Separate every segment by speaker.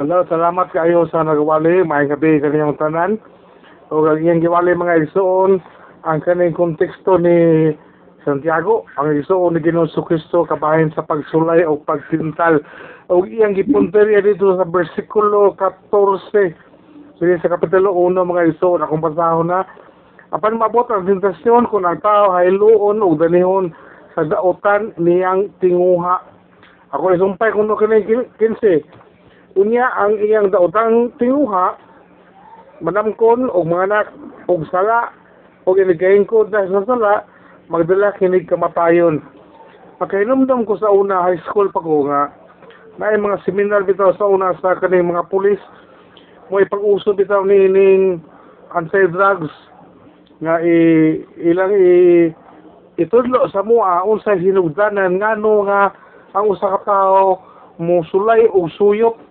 Speaker 1: Hello, salamat kayo sa nagwali. May gabi kaniyang tanan. O ang iyang giwali mga igsoon, ang kaning konteksto ni Santiago, ang igsoon ni Ginoong Kristo kabahin sa pagsulay o pagtintal. O iyang gipunteriya dito sa versikulo 14. So sa kapitulo 1 mga igsoon, akong basahon na. Apan mabot ang tentasyon kung ang tao hayluon o danihon sa daotan niyang tinguha. Ako isumpay kung no kining 15. Unya ang iyang daotang tinguha manamkon og mga anak og sala og iligayin ko dahil sa sala magdala kinig kamatayon. Makahinumdum ko sa una high school pa ko nga may mga seminar bitaw sa una sa kaning mga pulis mo ipag-uso bitaw ni ning anti-drugs nga i, ilang i itudlo sa mua unsay hinugdanan ngano nga ang usa ka tawo musulay og suyop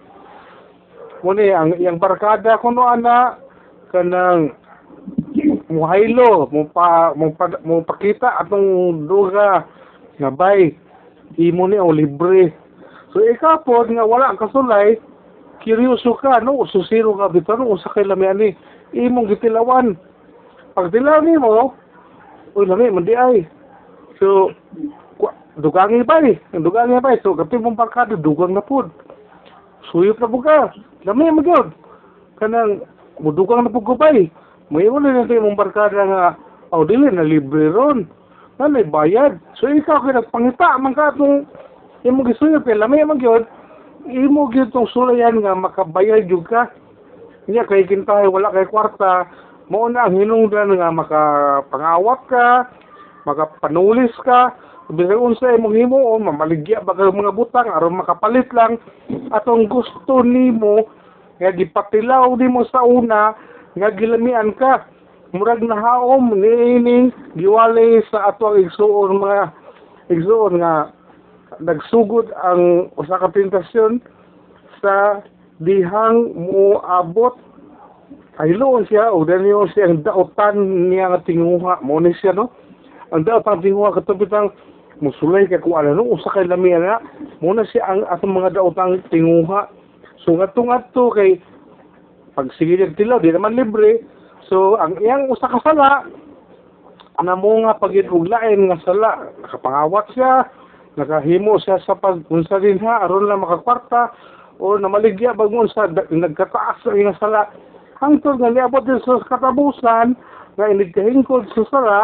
Speaker 1: Muni, ang iyang barkada kuno ana kanang muhaylo, mo pa mo, pa, mo pakita atong duga nga bay imo ni o libre. So ikaw po nga wala ka sulay, kiryoso ka no, susiro ka bitaw no usa kay lami ani imong gitilawan. Pag tilaw nimo, uy lami man di ay. So kwa- dugangi bay, dugangi bay. So kapit mong barkada dugang na pud suyop na po Lami mo yun. Kanang, mudugang na po ko pa eh. May wala na tayo mong barkada nga, oh, dili na libre ron. Na may bayad. So, ikaw kaya nagpangita, man ka itong, imo gisuyop eh, lami mo yun. Imo yun itong sulayan nga, makabayad yun ka. Niya, kay kintahay, wala kay kwarta. Mao na ang hinungdan nga makapangawat ka, makapanulis ka, Bisag unsa imong himo mamaligya ba mga butang? Aron makapalit lang atong gusto nimo nga gipatilaw nimo sa una nga gilamian ka. Murag nahaom niining giwali sa ato ang igsuon mga igsuon nga nagsugod ang usa ka tentasyon sa dihang moabot ayloon siya o daniyo siya ang daotan niya nga tinguha. Mo ni siya no? Ang daotan tinguha katubitang musulay kay kung ano no usa kay lami na muna siya ang atong mga daotang tinguha. So ngadto ngadto kay pag sige tilaw di naman libre. So ang iyang usa ka sala ana mo nga pagiduglain nga sala nakapangawat siya nakahimo siya sa pag-unsa din ha aron lang makakwarta o namaligya bagon sa nagkataas sa iyang sala. Hangtod nga niabot din sa katabusan nga inigkahingkod sa sala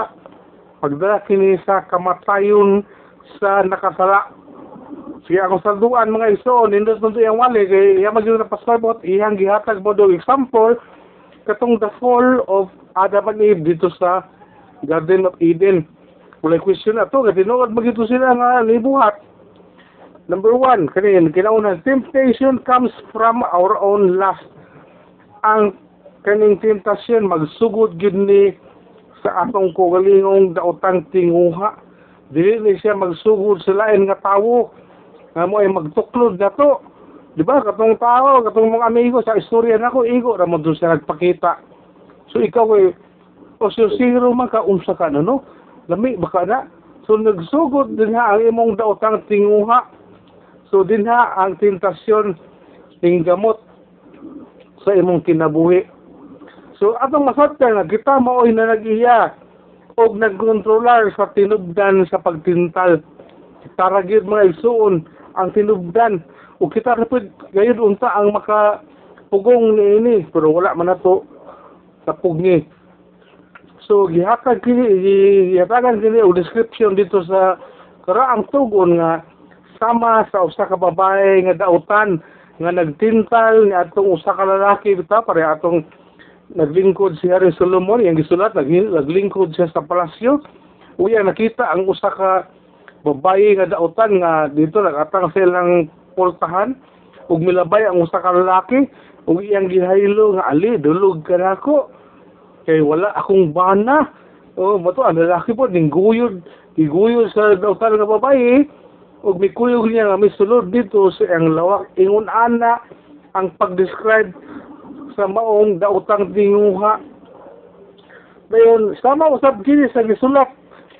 Speaker 1: pagdala kini sa kamatayon sa nakasala. Sige akong salduan mga iso, nindot nito yung wali, kay iya magyud na pasabot, iyang gihatag mo daw example, katong the fall of Adam and Eve dito sa Garden of Eden. Walay question na to, kaya tinuod magito sila nga libuhat. Number one, kanin, kinauna, temptation comes from our own lust. Ang kaning tentasyon, magsugod gid ni sa atong kugalingong daotang tinguha. Dili ni siya magsugod sa lain nga tawo nga mo ay magtuklod na to. Di ba? Katong tao, katong mga amigo sa istorya nako igo ra mo siya nagpakita. So ikaw ay o so siguro man ka ka na no? Lami baka na. So nagsugod din ha ang imong daotang tinguha. So din ha ang tentasyon ning gamot sa imong kinabuhi. So atong masabtan nga kita maoy na nag-iya og nagkontrolar sa tinubdan sa pagtintal. Para gyud mga igsuon ang tinubdan o kita ra pud gayud unta ang maka pugong niini pero wala man nato sa pugni. So gihatag kini gihatagan kini og description dito sa karaang tugon nga sama sa usa ka babae nga dautan nga nagtintal ni atong usa ka lalaki bitaw pare atong naglingkod si Harry Solomon, yung gisulat, naglingkod siya sa palasyo. Uya, nakita ang usa ka babae nga dautan nga dito nagatang sila ng pultahan ug milabay ang usa ka lalaki ug iyang gihaylo nga ali dulog ka nako kay wala akong bana. Oh mato ang lalaki po ning guyod giguyod sa dautan nga babae. Ug mikuyog niya nga misulod dito sa ang lawak ingon ana ang pag-describe sa maong daotang tinguha. Dayon, sama usab kini sa gisulat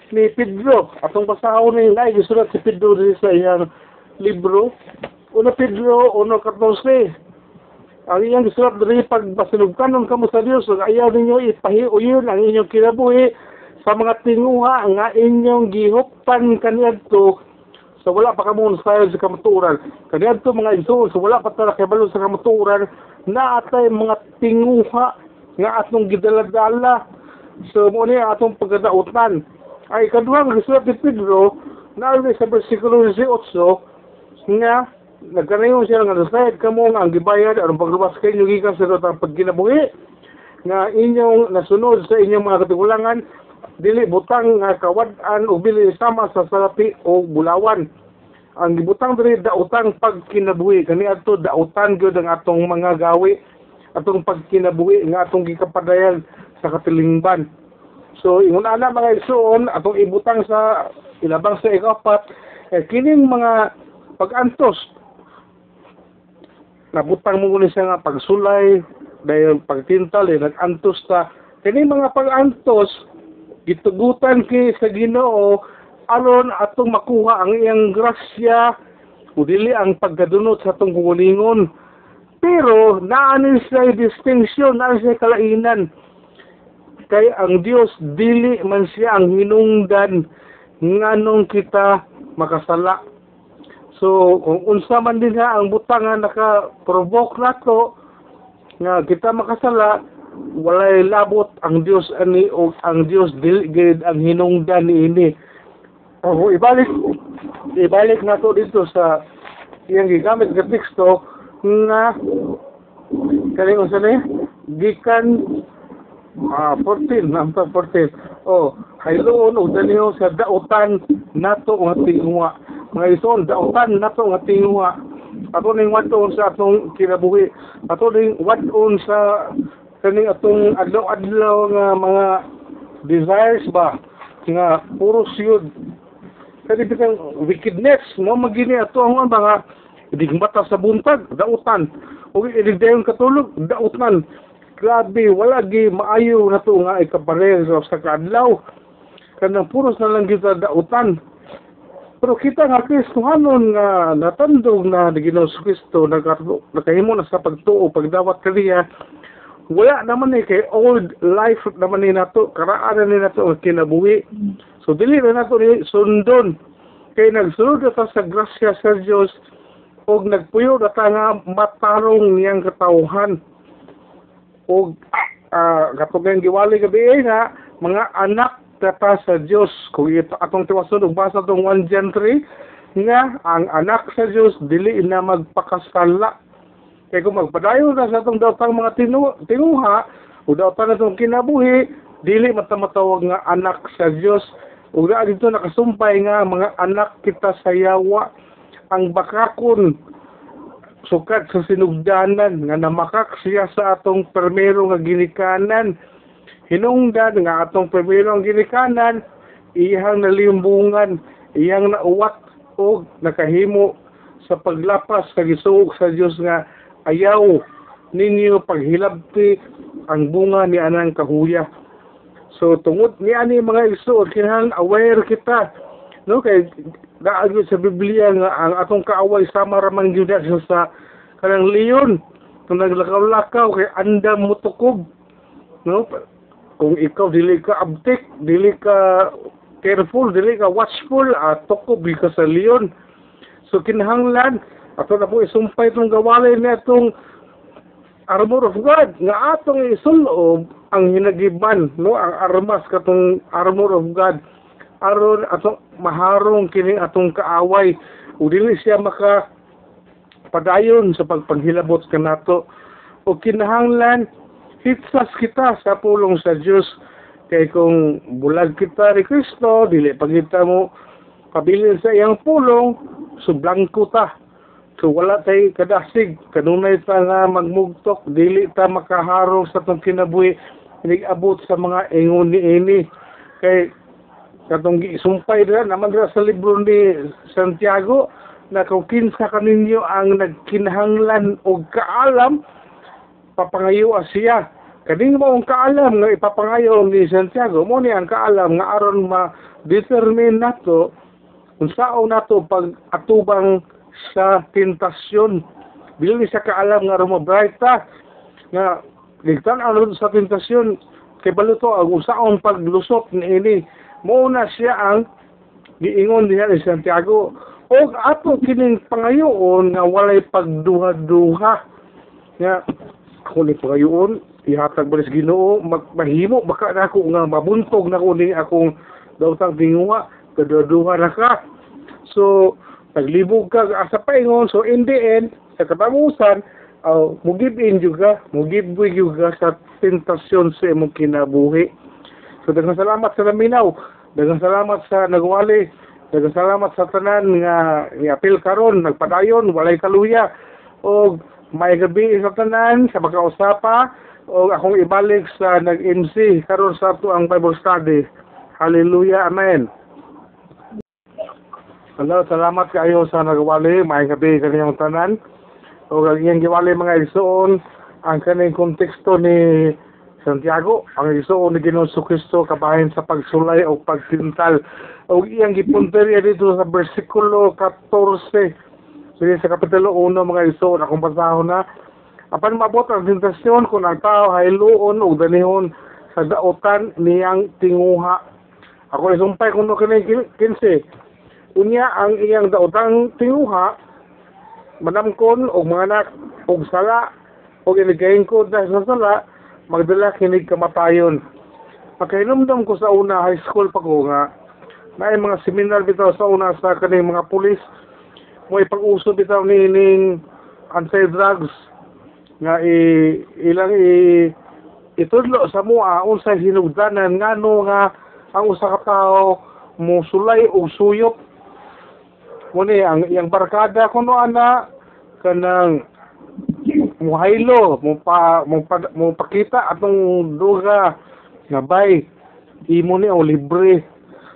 Speaker 1: ni Pedro. Atong basahon ni na gisulat si Pedro diri sa iyang libro. Una Pedro 1.14. Ang iyang gisulat diri pag basinugkanon kamo sa Dios ug ayaw ninyo ipahiuyon ang inyong kinabuhi sa mga tinguha nga inyong gihuptan kaniadto so wala pa kamo sa sa kamaturan. Kaniadto mga igsoon so wala pa tala kabalo sa kamaturan na atay mga tinguha nga atong gidala-dala. So mo ni atong pagkadautan. Ay kadua nga gisulat ni Pedro na sa bersikulo 18 nga nagkanayon siya nga nasayad kamo nga ang gibayad aron paglabas kayo gikan sa datang pagkinabuhi nga inyong nasunod sa inyong mga katigulangan dili butang nga kawad-an o bili sama sa salapi o bulawan ang gibutang diri daotang pagkinabuhi. Kani adto daotan gyud ang atong mga gawi. Atong pagkinabuhi nga atong gikapadayan sa katilingban. So ingon ana mga igsoon atong ibutang sa ilabang sa ikapat eh, kining mga pag-antos. Nabutang mo ni siya nga pagsulay dahil pagtintal eh, nag-antos ta. Kini mga pag-antos gitugutan kay sa Ginoo aron atong makuha ang iyang grasya o dili ang pagkadunot sa atong kulingon pero naani siya distinction naani siya kalainan. Kay ang Dios dili man siya ang hinungdan nganong kita makasala. So, kung unsa man din ha, ang butang nga naka-provoke nato nga kita makasala, walay labot ang Dios ani o ang Dios dili ang hinungdan niini. O ibalik ibalik nato dito sa iyang gigamit nga teksto nga kani unsa ni? Gikan ah 14 number 14 oh hayloon og daniho sa dautan nato nga tingwa. Mga ison dautan nato nga tingwa. Ato ning wadon sa atong kinabuhi. Ato ning wadon sa kaning atong adlaw-adlaw nga mga desires ba? Nga puro siyod kani bitang wickedness? Mo magini ato ang mga digmata sa buntag dautan. Ug iligdayon katulog dautan. Grabe wala gi maayo na to nga ikapareho sa kadlaw. Kanang puros na lang kita dautan. Pero kita nga Kristohanon nga natandog na ni Ginoong Kristo nakahimo na sa pagtuo pagdawat kaniya wala naman ni kay old life naman ni nato karaan ni nato kinabuhi. So dili na nato ni sundon. Kay nagsunod na ta sa grasya sa Dios og nagpuyo na ta nga matarong niyang katawhan. Og uh, katong ang giwali gabi ay nga mga anak tata sa Dios kung ito atong tiwason og basa tong 1 John 3 nga ang anak sa Dios dili na magpakasala kay kung magpadayon na sa atong daotang mga tinu tinuha o daotang atong kinabuhi dili matamatawag nga anak sa Dios ug na dito nakasumpay nga mga anak kita sa yawa. Ang bakakon sukat sa sinugdanan nga namakak siya sa atong permero nga ginikanan. Hinungdan nga atong primero ang ginikanan iyang nalimbungan iyang nauwat o nakahimo sa paglapas sa gisuog sa Dios nga ayaw ninyo paghilabti ang bunga ni anang kahuya. So tungod ni ani mga igsoon kinahanglan aware kita. No kay naagyo sa Biblia nga ang atong kaaway sama ra man gyud sa kanang leon. Kung naglakaw-lakaw kay andam mutukob no kung ikaw dili ka abtik dili ka careful dili ka watchful at tukob ka sa leon. So kinahanglan ato na po isumpay itong gawalay na itong armor of God nga atong isulob ang hinagiban no? Ang armas katong armor of God. Aron atong maharong kini atong kaaway. Ug dili siya maka padayon sa pagpanghilabot kanato o kinahanglan hitsas kita sa pulong sa Dios kay kung bulag kita ni Kristo dili pagita mo pabilin sa iyang pulong sublangko ta so wala tay kadasig kanunay ta nga magmugtok. Dili ta makaharong sa tong kinabuhi. Abot sa mga ingon ni ini kay katong gisumpay dira naman dira sa libro ni Santiago na kung kinsa kaninyo ang nagkinahanglan og kaalam papangayo siya. Kaning mo ang kaalam nga ipapangayo ni Santiago mo ni ang kaalam nga aron ma determine nato kung sao nato pag atubang sa tentasyon. Dili siya kaalam nga rumabright ta nga ligtan ang sa tentasyon kay baluto ang usaong paglusot ni ini. Muna siya ang giingon diha ni Santiago og ato kining pangayoon nga walay pagduha-duha nga ako ni pangayoon ihatag ba sa Ginoo magmahimo baka na ako nga mabuntog na ko ni akong dautang tinguha kaduha na ka so naglibog ka asa paingon so in the end sa katapusan uh, mugib in juga mugib juga sa tentasyon sa imong kinabuhi so daghang salamat sa naminaw daghang salamat sa nagwali daghang salamat sa tanan nga niapil karon nagpadayon walay kaluya og may gabi sa tanan sa pagkausapa o akong ibalik sa nag-MC karon sa ato ang Bible study. Hallelujah. Amen. Hello, salamat kayo sa nagwali. May gabi kaniyang tanan. O ang iyang giwali mga igsoon, ang kaning konteksto ni Santiago, ang igsoon ni Ginoong Kristo kabahin sa pagsulay o pagtintal. O iyang gipunteriya dito sa versikulo 14. Sige sa kapitulo 1 mga igsoon, akong basahon na apan mabot ang tentasyon kung ang tao hayluon o danihon sa daotan niyang tinguha. Ako isumpay kung no kini 15. Unya ang iyang daotang tinguha manamkon og mga anak og sala og iligayin ko dahil sa sala magdala kinig kamatayon. Pagkainumdam ko sa una high school pa ko nga na mga seminar bitaw sa una sa kaning mga pulis mo ipag-uso bitaw ni ning anti-drugs nga i, ilang i itudlo sa mua unsay hinugdanan ngano nga ang usa ka tawo musulay og suyop muni ang iyang barkada kuno ana kanang muhaylo mo pa mo, pa, mo pakita atong duga nga bay imo ni o libre.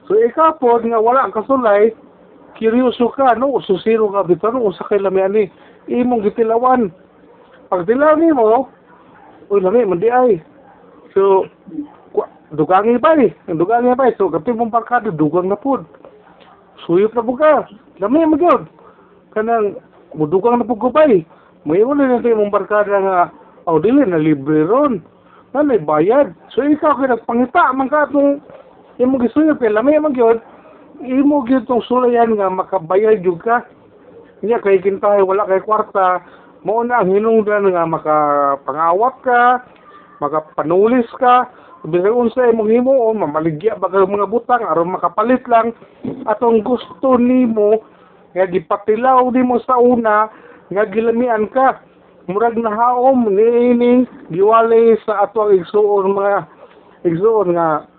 Speaker 1: So ikapod nga wala ang kasulay kiryoso ka no susiro ka bitaw no usa kay lami ani imong gitilawan. Pag dilaw mo uy lami man di ay. So eh dugangi ba eh so kapit mong barkada dugang na pud suyop na buka lami mo gyud kanang mudugang na pud ko eh may wala na tayo mong barkada nga aw dili na libre ron. Na may bayad. So ikaw kay nagpangita man ka itong imo gisuyop kay lami man gyud imo gyud tong sulayan nga makabayad gyud ka. Niya kay kintahay wala kay kwarta, mao na ang hinungdan nga makapangawat ka, makapanulis ka, bisag unsa imong himuon, mamaligya ba kag mga butang aron makapalit lang atong gusto nimo nga gipatilaw nimo sa una nga gilamian ka. Murag nahaom niining giwalay sa ato ang igsuon mga igsuon nga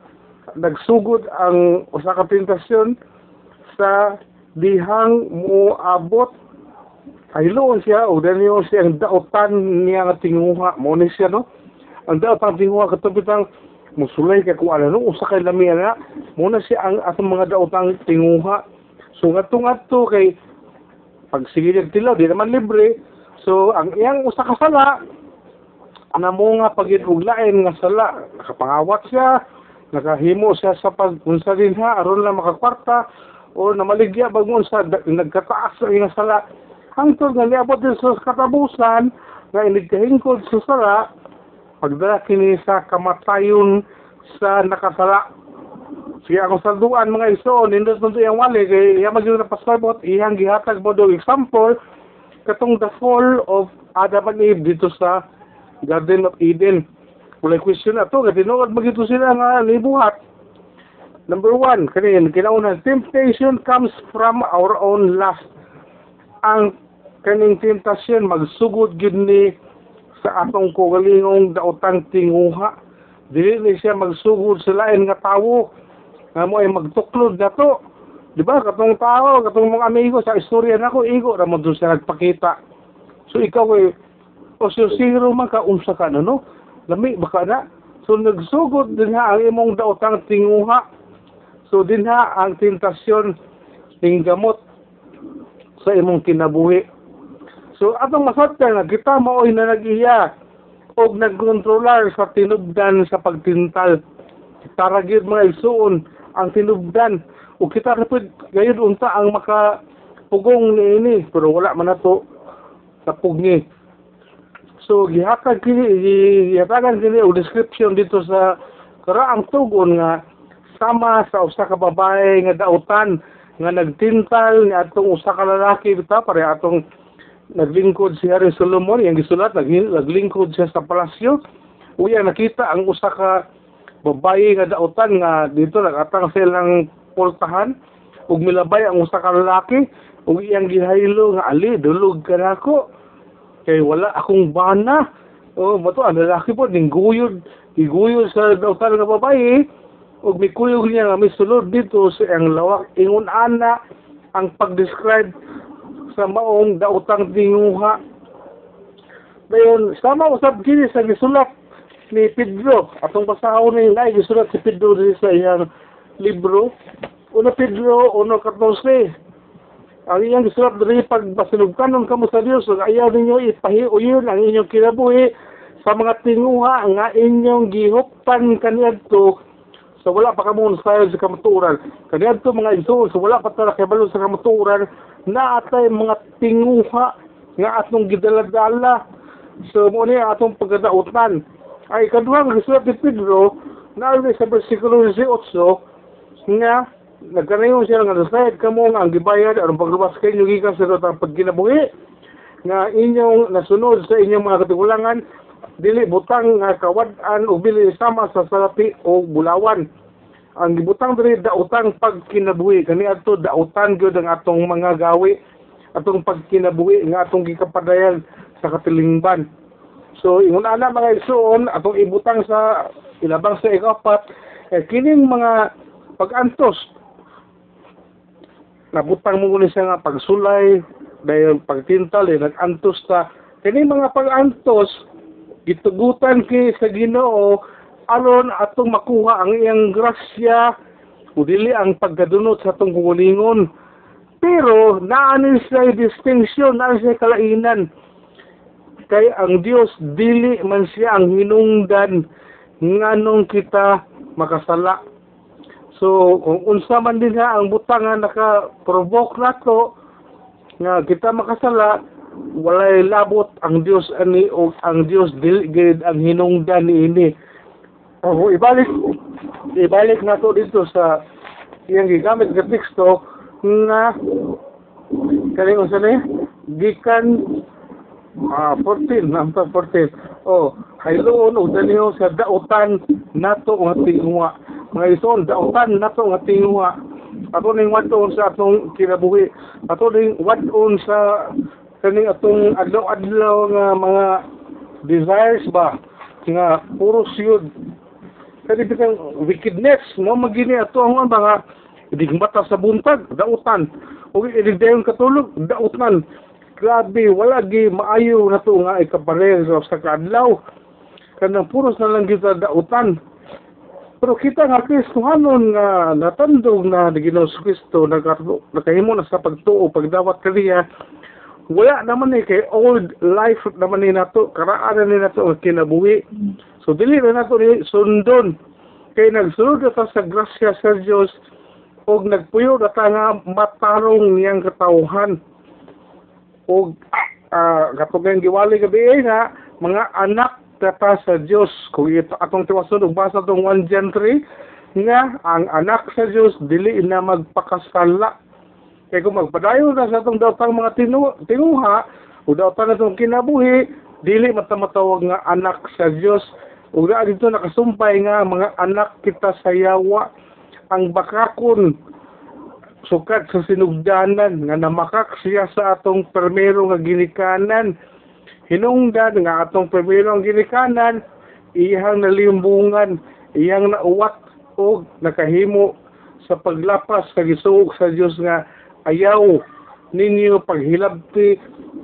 Speaker 1: nagsugod ang usa ka tentasyon sa dihang moabot Hayloon siya, o dahil siya ang daotan niya nga tinguha. Mo ni siya, no? Ang daotan tinguha, katapitang musulay kay kung ano, no? Usa kay lami na. Mo na siya ang atong mga daotang tinguha. So, nga ato kay pag sige tilaw, di naman libre. So, ang iyang usa ka sala, na mo nga pagituglain nga sala, nakapangawat siya, nakahimo siya sa pagpunsa din ha, aron lang makakwarta, o namaligya bagon sa nagkataas sa iyang sala, hangtod nga niabot din sa katabusan nga inigkahingkod sa sala pagdala kini sa kamatayon sa nakasala. Sige akong salduan mga iso nindot mo iyang wali kay iya magyud na pasabot iyang gihatag mo do example katong the fall of Adam and Eve dito sa Garden of Eden. Wala question na to kay tinuod magito sila nga libuhat. Number one kanin kinauna temptation comes from our own lust. Ang kaning tentasyon magsugod gid ni sa atong kugalingong daotang tinguha dili ni siya magsugod sa lain nga tawo. Nga mo ay magtuklod na to. Di ba? Katong tao katong mga amigo sa istorya nako igo ra mo siya nagpakita. So ikaw ay o so zero man ka ka na no? Lami baka na. So nagsugod din ha ang imong daotang tinguha. So din ha ang tentasyon ning gamot sa imong kinabuhi. So atong masabtan nga kita maoy na nag-iya og nagkontrolar sa tinubdan sa pagtintal. Tara gyud mga igsuon ang tinubdan o kita na pud gayud unta ang maka pugong ni ini pero wala man nato sa pugni. So gihatag kini gi- gihatagan kini og description dito sa karaang tugon nga sama sa usa ka babae nga dautan nga nagtintal ni atong usa ka lalaki bita pare atong naglingkod si Harry Solomon yang gisulat nag naglingkod siya sa palasyo. Uya nakita ang usa ka babae nga dautan nga dito nagatang silang pultahan ug milabay ang usa ka lalaki. Ug iyang gihaylo nga ali dulog ka nako kay wala akong bana. Oh mato ang lalaki po ning guyod iguyod sa dautan nga babae. Ug mikuyog niya nga misulod dito sa ang lawak ingon ana ang pag-describe sa maong daotang tinguha dayon sama usab kini sa gisulat ni Pedro atong basahon ni nay gisulat si Pedro diri sa iyang libro. Una Pedro 1:14 ang iyang gisulat diri pag basinugkanon kamo sa Dios ug ayaw ninyo ipahiuyon ang inyong kinabuhi sa mga tinguha nga inyong gihuptan kaniadto so wala pa kamo sa sa kamaturan. Kaniadto mga igsoon so wala pa tala kay balo sa kamaturan. Na atay mga tinguha nga atong gidaladala. So mo ni atong pagkadautan ay kaduha nga gisulat ni Pedro na sa bersikulo 18 nga nagkanayon siya nga nasayad kamo nga ang gibayad aron paglubas kay inyo gikan sa datang pagkinabuhi nga inyong nasunod sa inyong mga katigulangan dili butang nga kawad-an o bili sama sa salapi o bulawan. Ang gibutang diri daotang pagkinabuhi. Kani adto daotan gyud ang atong mga gawi atong pagkinabuhi nga atong gikapadayan sa katilingban. So ingon ana mga igsoon atong ibutang sa ilabang sa ikapat eh, kining mga pag-antos. Nabutang mo ni siya nga pagsulay dahil pagtintal eh, nag-antos ta. Kini mga pag-antos gitugutan kay sa Ginoo aron atong makuha ang iyang grasya o dili ang pagkadunot sa atong kulingon pero naani siya distinction naani siya kalainan? Kay ang Dios dili man siya ang hinungdan nganong kita makasala. So, kung unsa man din ha ang butang nga naka-provoke nato nga kita makasala, walay labot ang Dios ani o ang Dios dili gid ang hinungdan niini. Oh, ibalik ibalik nato dito sa iyang gigamit nga teksto nga kani unsa ni? Gikan ah 14 number 14 oh hayloon og daniho sa dautan nato nga tingwa mga ison dautan nato nga tingwa ato ning wadon sa atong kinabuhi. Ato ning wadon sa kaning atong adlaw-adlaw nga mga desires ba? Nga puro siyod. Kani bitang wickedness mo magini ato ang mga idigmata sa buntag dautan. Ug idigdayon katulog dautan grabe wala gi maayo na to nga ikapareho sa kadlaw kanang puros na lang kita dautan. Pero kita nga Kristohanon nga natandog na ni Ginoo sa Kristo nagka- nakahimo na sa pagtuo pagdawat kaniya wala naman ni kay old life naman ni nato. Karaan na ni nato ang kinabuhi. So dili na nato ni sundon. Kay nagsunod na ta sa grasya sa Dios og nagpuyo na ta nga matarong niyang katawhan. Og uh, katong giwali gabi nga mga anak kata sa Dios kung ito atong tiwason og basa tong 1 John 3 nga ang anak sa Dios dili na magpakasala kay kung magpadayon na sa atong daotang mga tinu tinguha o daotang atong kinabuhi dili matamatawag nga anak sa Dios ug na dito nakasumpay nga mga anak kita sa yawa ang bakakon sukat sa sinugdanan nga namakak siya sa atong permero nga ginikanan. Hinungdan nga atong primero ang ginikanan iyang nalimbungan iyang nauwat o nakahimo sa paglapas gisuog sa Dios nga ayaw ninyo paghilabti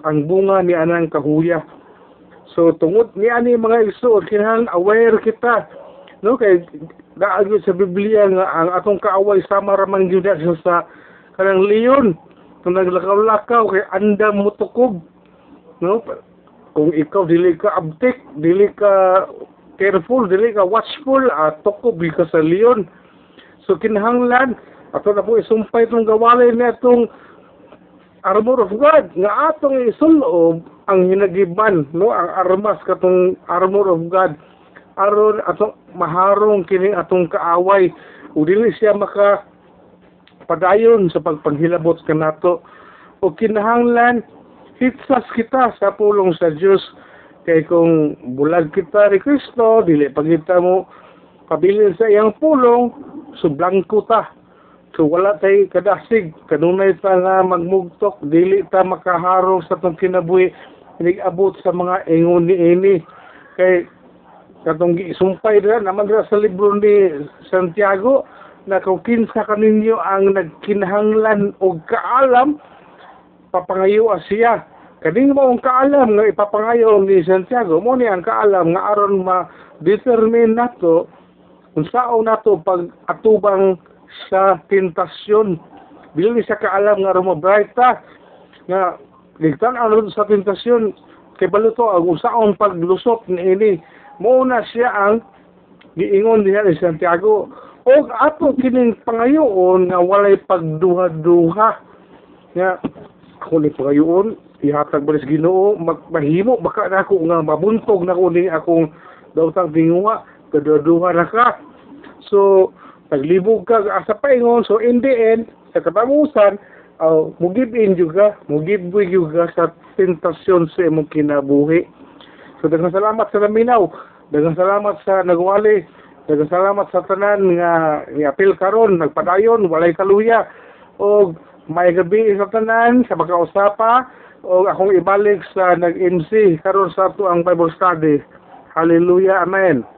Speaker 1: ang bunga ni anang kahuya. So tungod ni ani mga igsoon kinahanglan aware kita no? Kay daagi sa Biblia nga ang atong kaaway sama raman gyud siya sa kanang leon kung naglakaw-lakaw kay andam mutukob no? Kung ikaw dili ka abtik, dili ka careful, dili ka watchful, uh, tukob ka sa leon. So kinahanglan, ato na po isumpay itong gawalay na itong armor of God nga atong isulob ang hinagiban no? Ang armas katong armor of God. Aron atong maharong kini atong kaaway. Ug dili siya maka padayon sa pagpanghilabot kanato o kinahanglan hitsas kita sa pulong sa Dios kay kung bulag kita ni Kristo dili pagita mo pabilin sa iyang pulong sublangko ta so wala tay kadasig. Kanunay ta nga magmugtok. Dili ta makaharong sa tong kinabuhi. Abot sa mga ingon ni ini kay katong gisumpay ra naman ra sa libro ni Santiago na kung kinsa kaninyo ang nagkinahanglan og kaalam papangayo siya. Kaning mo ang kaalam nga ipapangayo ni Santiago mo ni ang kaalam nga aron ma determine nato kung sao nato pag atubang sa tentasyon dili siya kaalam nga rumobrayta nga ligtan ano sa tentasyon kay baluto ang usaon paglusot ni ini mo na siya ang giingon diha ni Santiago o ato kining pangayoon nga walay pagduha-duha. Nga ako ni pangayoon ihatag ba sa Ginoo magmahimo baka na ako nga mabuntog na ko ni akong dautang tinguha kaduha na ka. So naglibog ka asa paingon so in the end sa katapusan uh, mugib in juga mugib juga sa tentasyon sa imong kinabuhi. So daghang salamat sa naminaw daghang salamat sa nagwali daghang salamat sa tanan nga apil karon nagpadayon walay kaluya. O may gabi sa tanan sa pagkausapa o akong ibalik sa nag-MC karon sa ato ang Bible study. Hallelujah amen